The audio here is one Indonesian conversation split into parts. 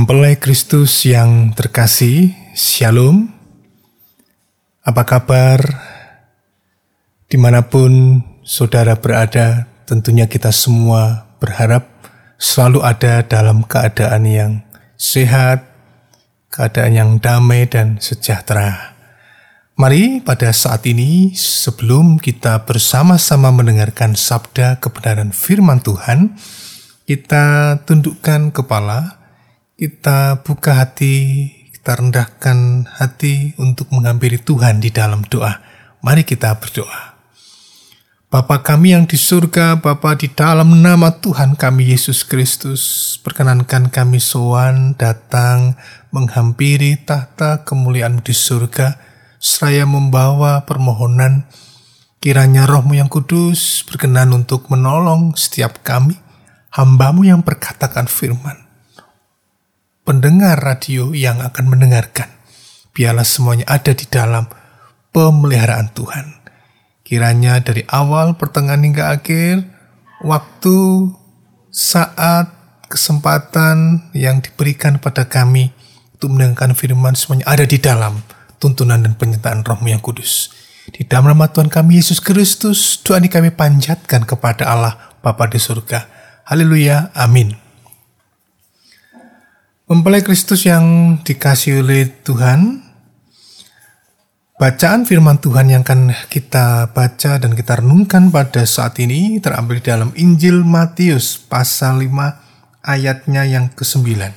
Mempelai Kristus yang terkasih, Shalom. Apa kabar? Di mana pun saudara berada, tentunya kita semua berharap selalu ada dalam keadaan yang sehat, keadaan yang damai dan sejahtera. Mari pada saat ini, sebelum kita bersama-sama mendengarkan sabda kebenaran firman Tuhan, kita tundukkan kepala, kita buka hati, kita rendahkan hati untuk menghampiri Tuhan di dalam doa. Mari kita berdoa. Bapa kami yang di surga, Bapa di dalam nama Tuhan kami Yesus Kristus, perkenankan kami sowan datang menghampiri tahta kemuliaan di surga, seraya membawa permohonan kiranya rohmu yang kudus berkenan untuk menolong setiap kami, hambamu yang berkatakan firman pendengar radio yang akan mendengarkan. Biarlah semuanya ada di dalam pemeliharaan Tuhan. Kiranya dari awal, pertengahan hingga akhir, waktu, saat, kesempatan yang diberikan pada kami untuk mendengarkan firman semuanya ada di dalam tuntunan dan penyertaan rohmu yang kudus. Di dalam nama Tuhan kami Yesus Kristus, doa kami panjatkan kepada Allah Bapa di surga. Haleluya, amin. Mempelai Kristus yang dikasih oleh Tuhan, bacaan firman Tuhan yang akan kita baca dan kita renungkan pada saat ini terambil dalam Injil Matius pasal 5 ayatnya yang ke-9.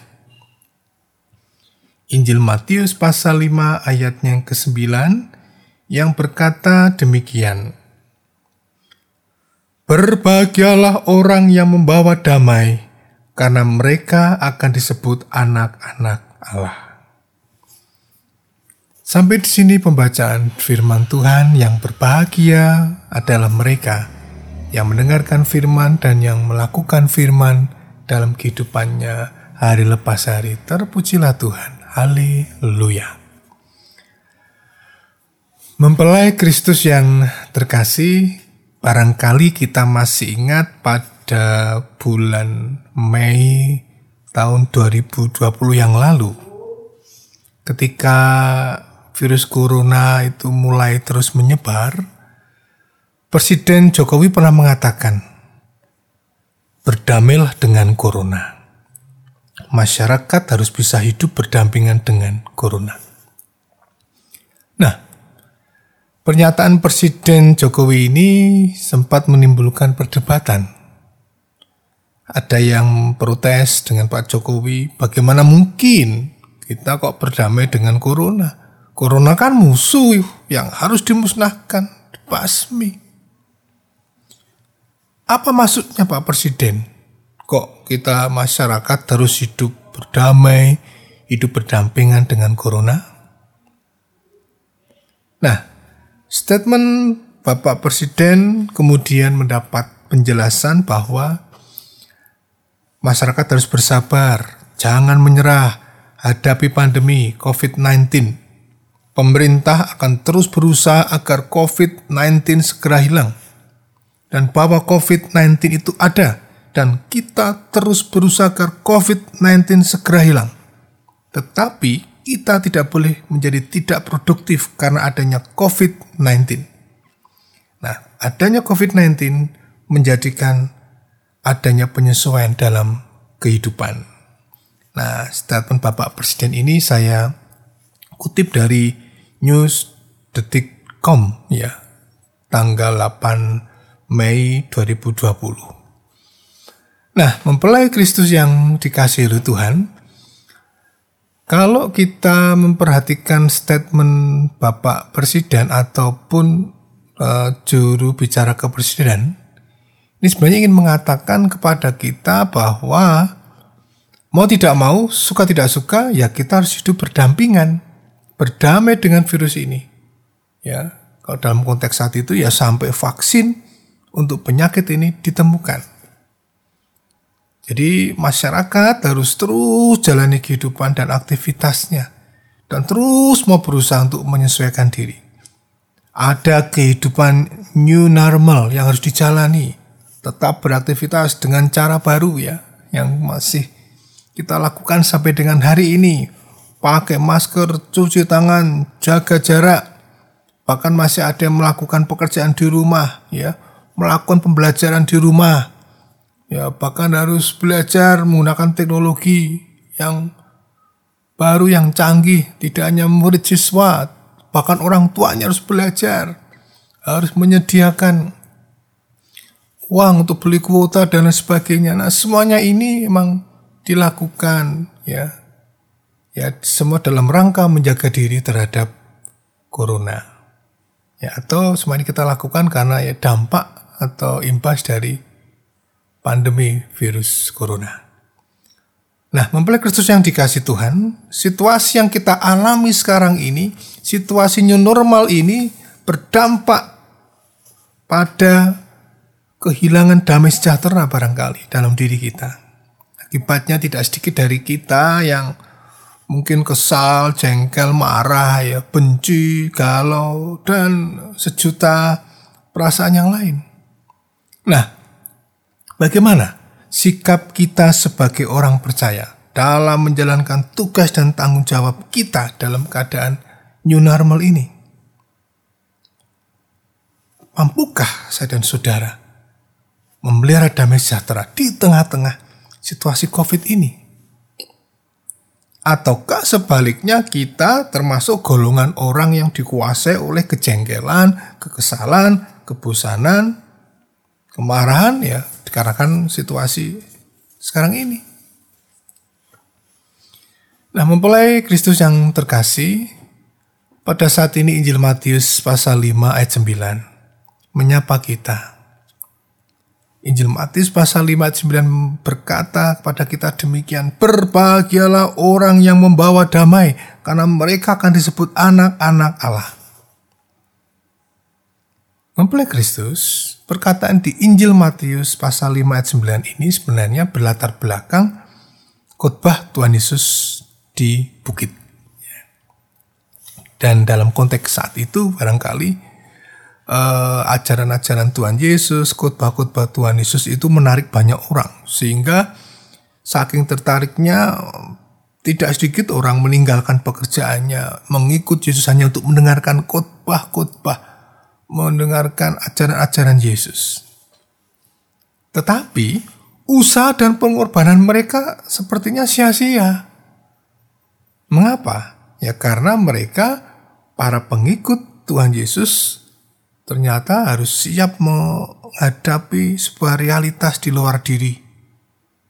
Injil Matius pasal 5 ayatnya yang ke-9 yang berkata demikian. Berbahagialah orang yang membawa damai, karena mereka akan disebut anak-anak Allah. Sampai di sini pembacaan firman Tuhan yang berbahagia adalah mereka yang mendengarkan firman dan yang melakukan firman dalam kehidupannya hari lepas hari. Terpujilah Tuhan. Haleluya. Mempelai Kristus yang terkasih, barangkali kita masih ingat pada pada bulan Mei tahun 2020 yang lalu ketika virus corona itu mulai terus menyebar Presiden Jokowi pernah mengatakan berdamailah dengan corona. Masyarakat harus bisa hidup berdampingan dengan corona. Nah, pernyataan Presiden Jokowi ini sempat menimbulkan perdebatan ada yang protes dengan Pak Jokowi, bagaimana mungkin kita kok berdamai dengan corona? Corona kan musuh yang harus dimusnahkan, dibasmi. Apa maksudnya Pak Presiden? Kok kita masyarakat harus hidup berdamai, hidup berdampingan dengan corona? Nah, statement Bapak Presiden kemudian mendapat penjelasan bahwa Masyarakat harus bersabar, jangan menyerah, hadapi pandemi COVID-19. Pemerintah akan terus berusaha agar COVID-19 segera hilang. Dan bahwa COVID-19 itu ada, dan kita terus berusaha agar COVID-19 segera hilang. Tetapi kita tidak boleh menjadi tidak produktif karena adanya COVID-19. Nah, adanya COVID-19 menjadikan adanya penyesuaian dalam kehidupan. Nah, statement Bapak Presiden ini saya kutip dari news.detik.com ya, tanggal 8 Mei 2020. Nah, mempelai Kristus yang dikasih oleh Tuhan, kalau kita memperhatikan statement Bapak Presiden ataupun uh, juru bicara kepresiden, ini sebenarnya ingin mengatakan kepada kita bahwa mau tidak mau, suka tidak suka, ya kita harus hidup berdampingan, berdamai dengan virus ini. Ya, kalau dalam konteks saat itu ya sampai vaksin untuk penyakit ini ditemukan. Jadi masyarakat harus terus jalani kehidupan dan aktivitasnya dan terus mau berusaha untuk menyesuaikan diri. Ada kehidupan new normal yang harus dijalani tetap beraktivitas dengan cara baru ya yang masih kita lakukan sampai dengan hari ini. Pakai masker, cuci tangan, jaga jarak. Bahkan masih ada yang melakukan pekerjaan di rumah, ya, melakukan pembelajaran di rumah. Ya, bahkan harus belajar menggunakan teknologi yang baru yang canggih, tidak hanya murid siswa, bahkan orang tuanya harus belajar, harus menyediakan uang untuk beli kuota dan sebagainya. Nah, semuanya ini memang dilakukan ya. Ya, semua dalam rangka menjaga diri terhadap corona. Ya, atau semua ini kita lakukan karena ya dampak atau imbas dari pandemi virus corona. Nah, mempelai Kristus yang dikasih Tuhan, situasi yang kita alami sekarang ini, situasi new normal ini berdampak pada kehilangan damai sejahtera barangkali dalam diri kita. Akibatnya tidak sedikit dari kita yang mungkin kesal, jengkel, marah, ya, benci, galau, dan sejuta perasaan yang lain. Nah, bagaimana sikap kita sebagai orang percaya dalam menjalankan tugas dan tanggung jawab kita dalam keadaan new normal ini? Mampukah saya dan saudara memelihara damai sejahtera di tengah-tengah situasi COVID ini? Ataukah sebaliknya kita termasuk golongan orang yang dikuasai oleh kejengkelan, kekesalan, kebosanan, kemarahan ya dikarenakan situasi sekarang ini. Nah mempelai Kristus yang terkasih, pada saat ini Injil Matius pasal 5 ayat 9 menyapa kita Injil Matius pasal 5 ayat 9 berkata kepada kita demikian, Berbahagialah orang yang membawa damai, karena mereka akan disebut anak-anak Allah. Mempelai Kristus, perkataan di Injil Matius pasal 5 ayat 9 ini sebenarnya berlatar belakang khotbah Tuhan Yesus di bukit. Dan dalam konteks saat itu barangkali uh, ajaran-ajaran Tuhan Yesus, khotbah-khotbah Tuhan Yesus itu menarik banyak orang sehingga saking tertariknya tidak sedikit orang meninggalkan pekerjaannya, mengikut Yesus hanya untuk mendengarkan khotbah-khotbah, mendengarkan ajaran-ajaran Yesus. Tetapi usaha dan pengorbanan mereka sepertinya sia-sia. Mengapa? Ya karena mereka para pengikut Tuhan Yesus ternyata harus siap menghadapi sebuah realitas di luar diri.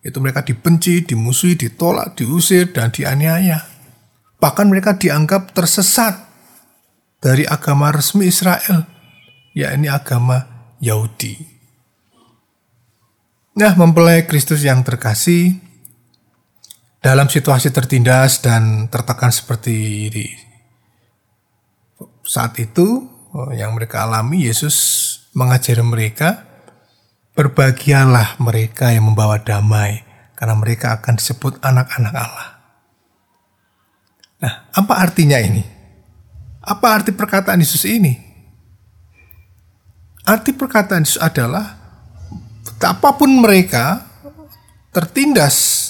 Itu mereka dibenci, dimusuhi, ditolak, diusir, dan dianiaya. Bahkan mereka dianggap tersesat dari agama resmi Israel, yakni agama Yahudi. Nah, mempelai Kristus yang terkasih, dalam situasi tertindas dan tertekan seperti ini, saat itu yang mereka alami, Yesus mengajari mereka, berbahagialah mereka yang membawa damai, karena mereka akan disebut anak-anak Allah. Nah, apa artinya ini? Apa arti perkataan Yesus ini? Arti perkataan Yesus adalah apa pun mereka tertindas,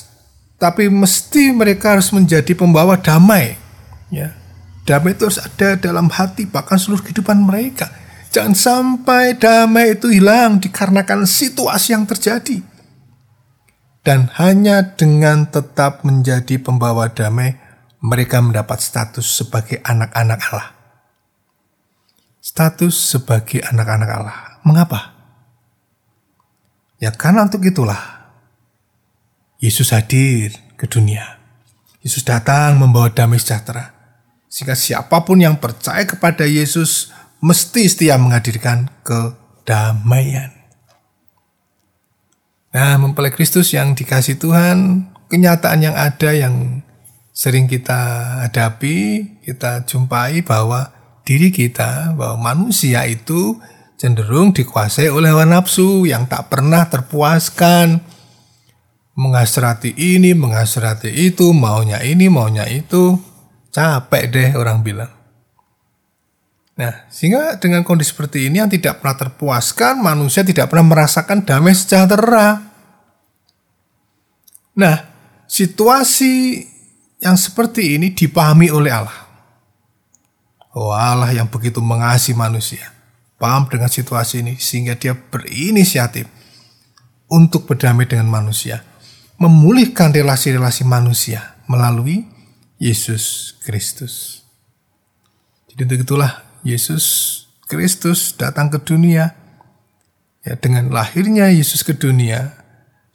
tapi mesti mereka harus menjadi pembawa damai. Ya, Damai itu harus ada dalam hati bahkan seluruh kehidupan mereka. Jangan sampai damai itu hilang dikarenakan situasi yang terjadi. Dan hanya dengan tetap menjadi pembawa damai, mereka mendapat status sebagai anak-anak Allah. Status sebagai anak-anak Allah. Mengapa? Ya karena untuk itulah Yesus hadir ke dunia. Yesus datang membawa damai sejahtera. Sehingga siapa pun yang percaya kepada Yesus mesti setia menghadirkan kedamaian. Nah, mempelai Kristus yang dikasih Tuhan, kenyataan yang ada yang sering kita hadapi, kita jumpai bahwa diri kita, bahwa manusia itu cenderung dikuasai oleh hawa nafsu yang tak pernah terpuaskan. Menghasrati ini, menghasrati itu, maunya ini, maunya itu. Capek deh orang bilang. Nah, sehingga dengan kondisi seperti ini yang tidak pernah terpuaskan, manusia tidak pernah merasakan damai sejahtera. Nah, situasi yang seperti ini dipahami oleh Allah. Oh Allah yang begitu mengasihi manusia. Paham dengan situasi ini sehingga dia berinisiatif untuk berdamai dengan manusia. Memulihkan relasi-relasi manusia melalui Yesus Kristus. Jadi itulah Yesus Kristus datang ke dunia. Ya, dengan lahirnya Yesus ke dunia,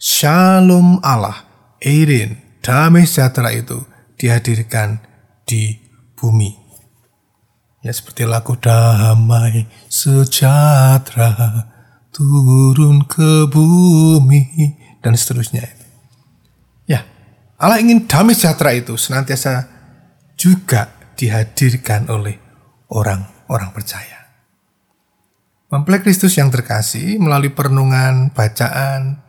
Shalom Allah, Eirin, damai sejahtera itu dihadirkan di bumi. Ya seperti lagu damai sejahtera turun ke bumi dan seterusnya. Allah ingin damai sejahtera itu senantiasa juga dihadirkan oleh orang-orang percaya. Mempelai Kristus yang terkasih melalui perenungan, bacaan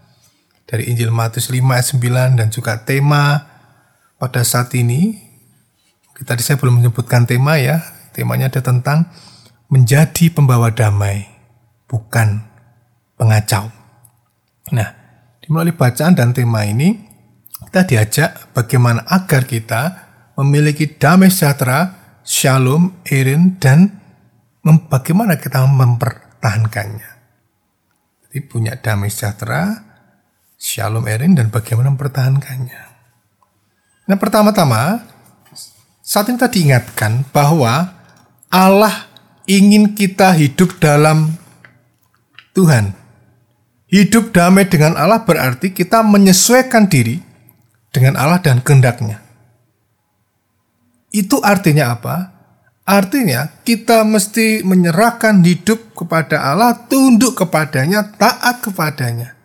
dari Injil Matius 5 ayat 9 dan juga tema pada saat ini, tadi saya belum menyebutkan tema ya, temanya ada tentang menjadi pembawa damai, bukan pengacau. Nah, melalui bacaan dan tema ini, kita diajak bagaimana agar kita memiliki damai sejahtera, shalom, irin, dan bagaimana kita mempertahankannya. Jadi punya damai sejahtera, shalom, irin, dan bagaimana mempertahankannya. Nah pertama-tama, saat ini tadi ingatkan bahwa Allah ingin kita hidup dalam Tuhan. Hidup damai dengan Allah berarti kita menyesuaikan diri dengan Allah dan kehendaknya. Itu artinya apa? Artinya kita mesti menyerahkan hidup kepada Allah, tunduk kepadanya, taat kepadanya.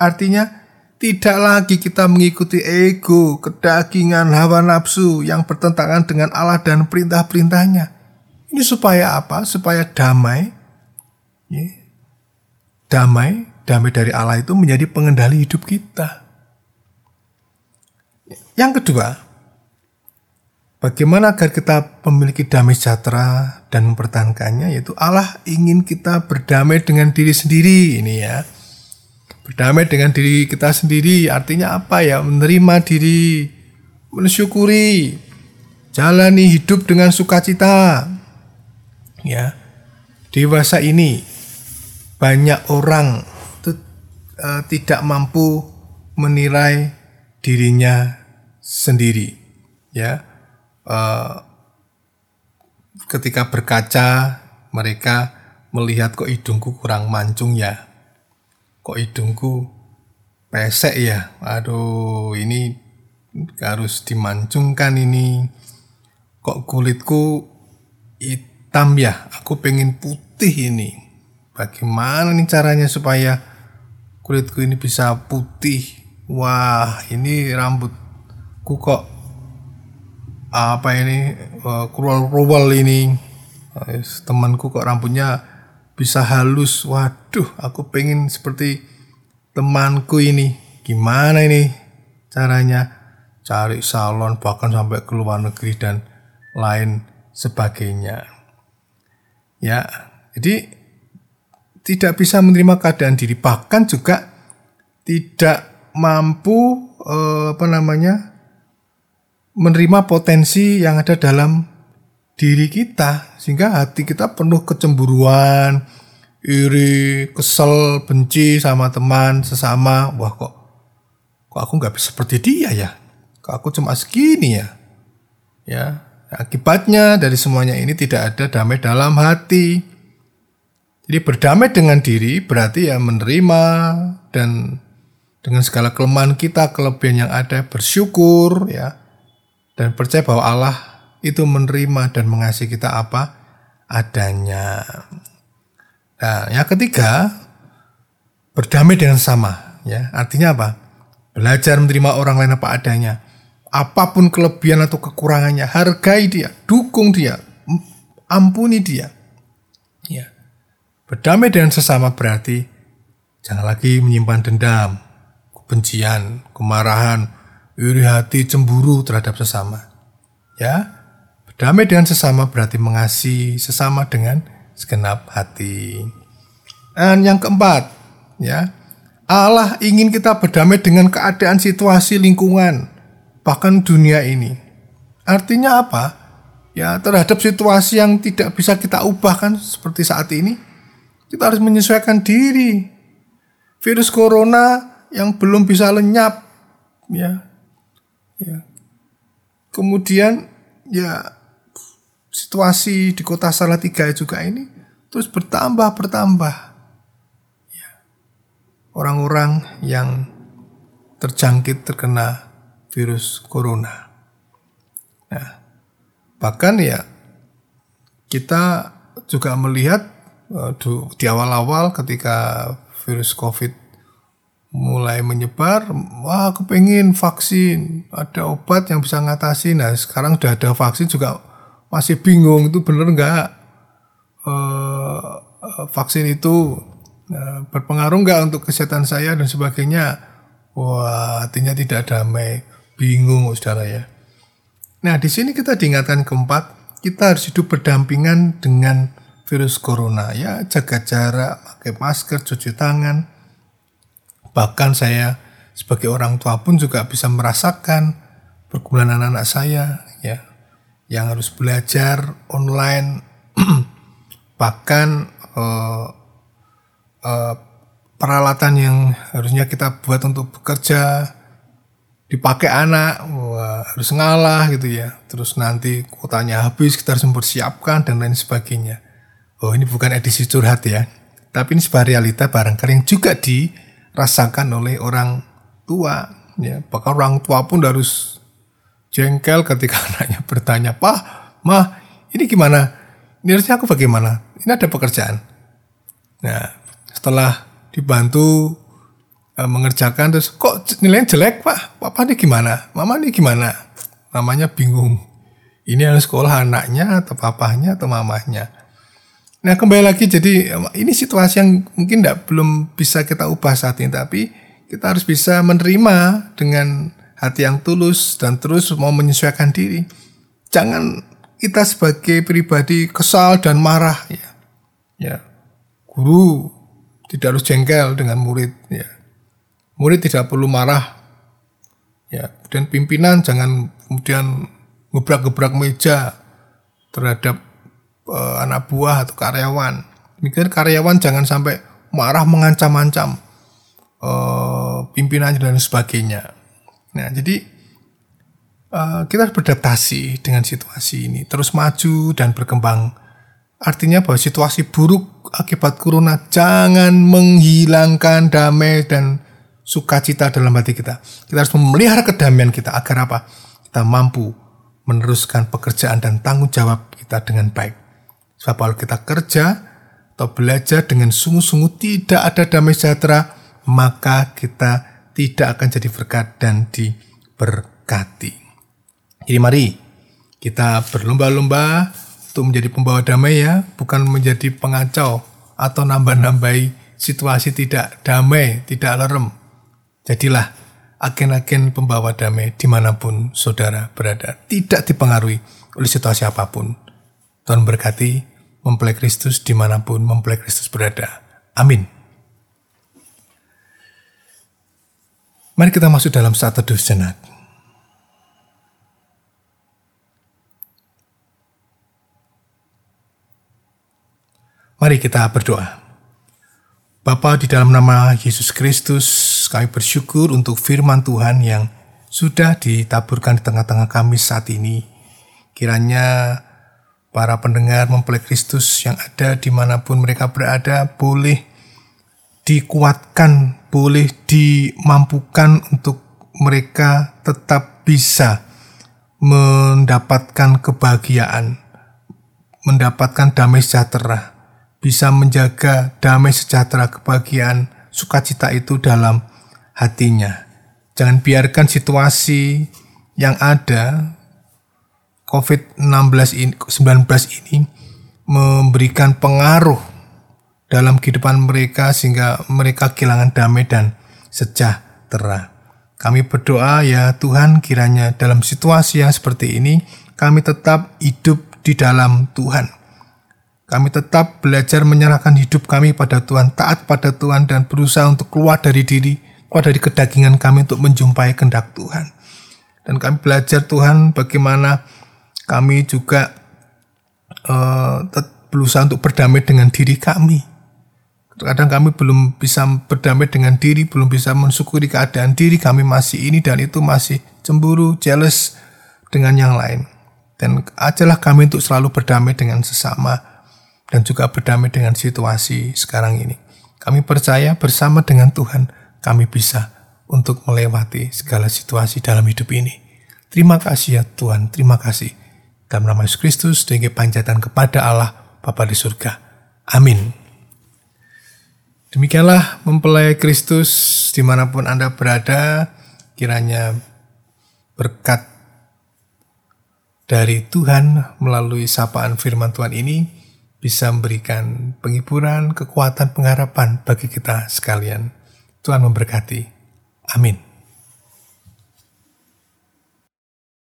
Artinya tidak lagi kita mengikuti ego, kedagingan, hawa nafsu yang bertentangan dengan Allah dan perintah-perintahnya. Ini supaya apa? Supaya damai. Damai, damai dari Allah itu menjadi pengendali hidup kita. Yang kedua, bagaimana agar kita memiliki damai sejahtera dan mempertahankannya, yaitu Allah ingin kita berdamai dengan diri sendiri ini ya Berdamai dengan diri kita sendiri artinya apa ya? Menerima diri, mensyukuri, jalani hidup dengan sukacita. Ya. Dewasa ini banyak orang uh, tidak mampu menilai dirinya sendiri. Ya. Uh, ketika berkaca mereka melihat kok hidungku kurang mancung ya. Kok hidungku pesek ya? Aduh ini harus dimancungkan ini. Kok kulitku hitam ya? Aku pengen putih ini. Bagaimana nih caranya supaya kulitku ini bisa putih? Wah ini rambutku kok apa ini uh, kruwal ini temanku kok rambutnya bisa halus. Waduh, aku pengen seperti temanku ini. Gimana ini caranya? Cari salon bahkan sampai ke luar negeri dan lain sebagainya. Ya, jadi tidak bisa menerima keadaan diri bahkan juga tidak mampu eh, apa namanya menerima potensi yang ada dalam diri kita sehingga hati kita penuh kecemburuan, iri, kesel, benci sama teman sesama. Wah kok kok aku nggak seperti dia ya? Kok aku cuma segini ya? Ya, akibatnya dari semuanya ini tidak ada damai dalam hati. Jadi berdamai dengan diri berarti ya menerima dan dengan segala kelemahan kita, kelebihan yang ada, bersyukur ya. Dan percaya bahwa Allah itu menerima dan mengasihi kita apa adanya. Nah, yang ketiga, berdamai dengan sama. Ya, artinya apa? Belajar menerima orang lain apa adanya. Apa pun kelebihan atau kekurangannya, hargai dia, dukung dia, ampuni dia. Ya. Berdamai dengan sesama berarti jangan lagi menyimpan dendam, kebencian, kemarahan, iri hati, cemburu terhadap sesama. Ya, Damai dengan sesama berarti mengasihi sesama dengan segenap hati. Dan yang keempat, ya, Allah ingin kita berdamai dengan keadaan situasi lingkungan, bahkan dunia ini. Artinya apa? Ya, terhadap situasi yang tidak bisa kita ubah kan seperti saat ini, kita harus menyesuaikan diri. Virus corona yang belum bisa lenyap, ya, ya. Kemudian ya situasi di kota Salatiga juga ini terus bertambah bertambah. Ya. Orang-orang yang terjangkit terkena virus corona. Nah, bahkan ya kita juga melihat di awal-awal ketika virus COVID mulai menyebar, wah kepengen vaksin, ada obat yang bisa ngatasi. Nah sekarang udah ada vaksin juga masih bingung itu bener nggak uh, vaksin itu uh, berpengaruh nggak untuk kesehatan saya dan sebagainya. Wah artinya tidak damai, bingung saudara ya. Nah, di sini kita diingatkan keempat, kita harus hidup berdampingan dengan virus corona ya, jaga jarak, pakai masker, cuci tangan. Bahkan saya sebagai orang tua pun juga bisa merasakan pergumulan anak-anak saya ya yang harus belajar online. Bahkan uh, uh, peralatan yang harusnya kita buat untuk bekerja dipakai anak wah, harus ngalah gitu ya. Terus nanti kuotanya habis kita harus mempersiapkan dan lain sebagainya. Oh ini bukan edisi curhat ya. Tapi ini sebuah realita barangkali yang juga dirasakan oleh orang tua ya. Bahkan orang tua pun harus jengkel ketika anaknya bertanya pak mah ini gimana? Ini harusnya aku bagaimana? Ini ada pekerjaan. Nah setelah dibantu uh, mengerjakan terus kok nilainya jelek pak? Papa ini gimana? Mama ini gimana? Mamanya bingung. Ini harus sekolah anaknya atau papahnya atau mamahnya nah kembali lagi jadi ini situasi yang mungkin tidak belum bisa kita ubah saat ini tapi kita harus bisa menerima dengan hati yang tulus dan terus mau menyesuaikan diri. Jangan kita sebagai pribadi kesal dan marah ya. Ya guru tidak harus jengkel dengan murid ya. Murid tidak perlu marah. Ya, dan pimpinan jangan kemudian gebrak-gebrak meja terhadap uh, anak buah atau karyawan. Demikian karyawan jangan sampai marah mengancam-ancam uh, pimpinan dan sebagainya. Nah, jadi uh, kita harus beradaptasi dengan situasi ini, terus maju dan berkembang. Artinya bahwa situasi buruk akibat corona jangan menghilangkan damai dan sukacita dalam hati kita. Kita harus memelihara kedamaian kita agar apa? Kita mampu meneruskan pekerjaan dan tanggung jawab kita dengan baik. Sebab kita kerja atau belajar dengan sungguh-sungguh tidak ada damai sejahtera, maka kita tidak akan jadi berkat dan diberkati. Jadi mari kita berlomba-lomba untuk menjadi pembawa damai ya, bukan menjadi pengacau atau nambah-nambahi situasi tidak damai, tidak alarm. Jadilah agen-agen pembawa damai di mana pun saudara berada. Tidak dipengaruhi oleh situasi apa pun. Tuhan berkati mempelai Kristus di mana pun mempelai Kristus berada. Amin. Mari kita masuk dalam saat teduh sejenak. Mari kita berdoa. Bapa di dalam nama Yesus Kristus, kami bersyukur untuk firman Tuhan yang sudah ditaburkan di tengah-tengah kami saat ini. Kiranya para pendengar mempelai Kristus yang ada di mana pun mereka berada boleh dikuatkan, boleh dimampukan untuk mereka tetap bisa mendapatkan kebahagiaan, mendapatkan damai sejahtera, bisa menjaga damai sejahtera kebahagiaan sukacita itu dalam hatinya. Jangan biarkan situasi yang ada COVID-19 ini, 19 ini memberikan pengaruh dalam kehidupan mereka sehingga mereka kehilangan damai dan sejahtera. Kami berdoa ya Tuhan kiranya dalam situasi yang seperti ini kami tetap hidup di dalam Tuhan. Kami tetap belajar menyerahkan hidup kami pada Tuhan, taat pada Tuhan, dan berusaha untuk keluar dari diri, keluar dari kedagingan kami untuk menjumpai kehendak Tuhan. Dan kami belajar Tuhan bagaimana kami juga uh, berusaha untuk berdamai dengan diri kami. Kadang kami belum bisa berdamai dengan diri, belum bisa mensyukuri keadaan diri kami masih ini dan itu masih cemburu, jealous dengan yang lain. Dan ajalah kami untuk selalu berdamai dengan sesama, dan juga berdamai dengan situasi sekarang ini. Kami percaya bersama dengan Tuhan kami bisa untuk melewati segala situasi dalam hidup ini. Terima kasih ya Tuhan, terima kasih. Dalam nama Yesus Kristus, dengan panjatan kepada Allah Bapa di surga. Amin. Demikianlah mempelai Kristus di mana pun Anda berada, kiranya berkat dari Tuhan melalui sapaan firman Tuhan ini bisa memberikan penghiburan, kekuatan, pengharapan bagi kita sekalian. Tuhan memberkati. Amin.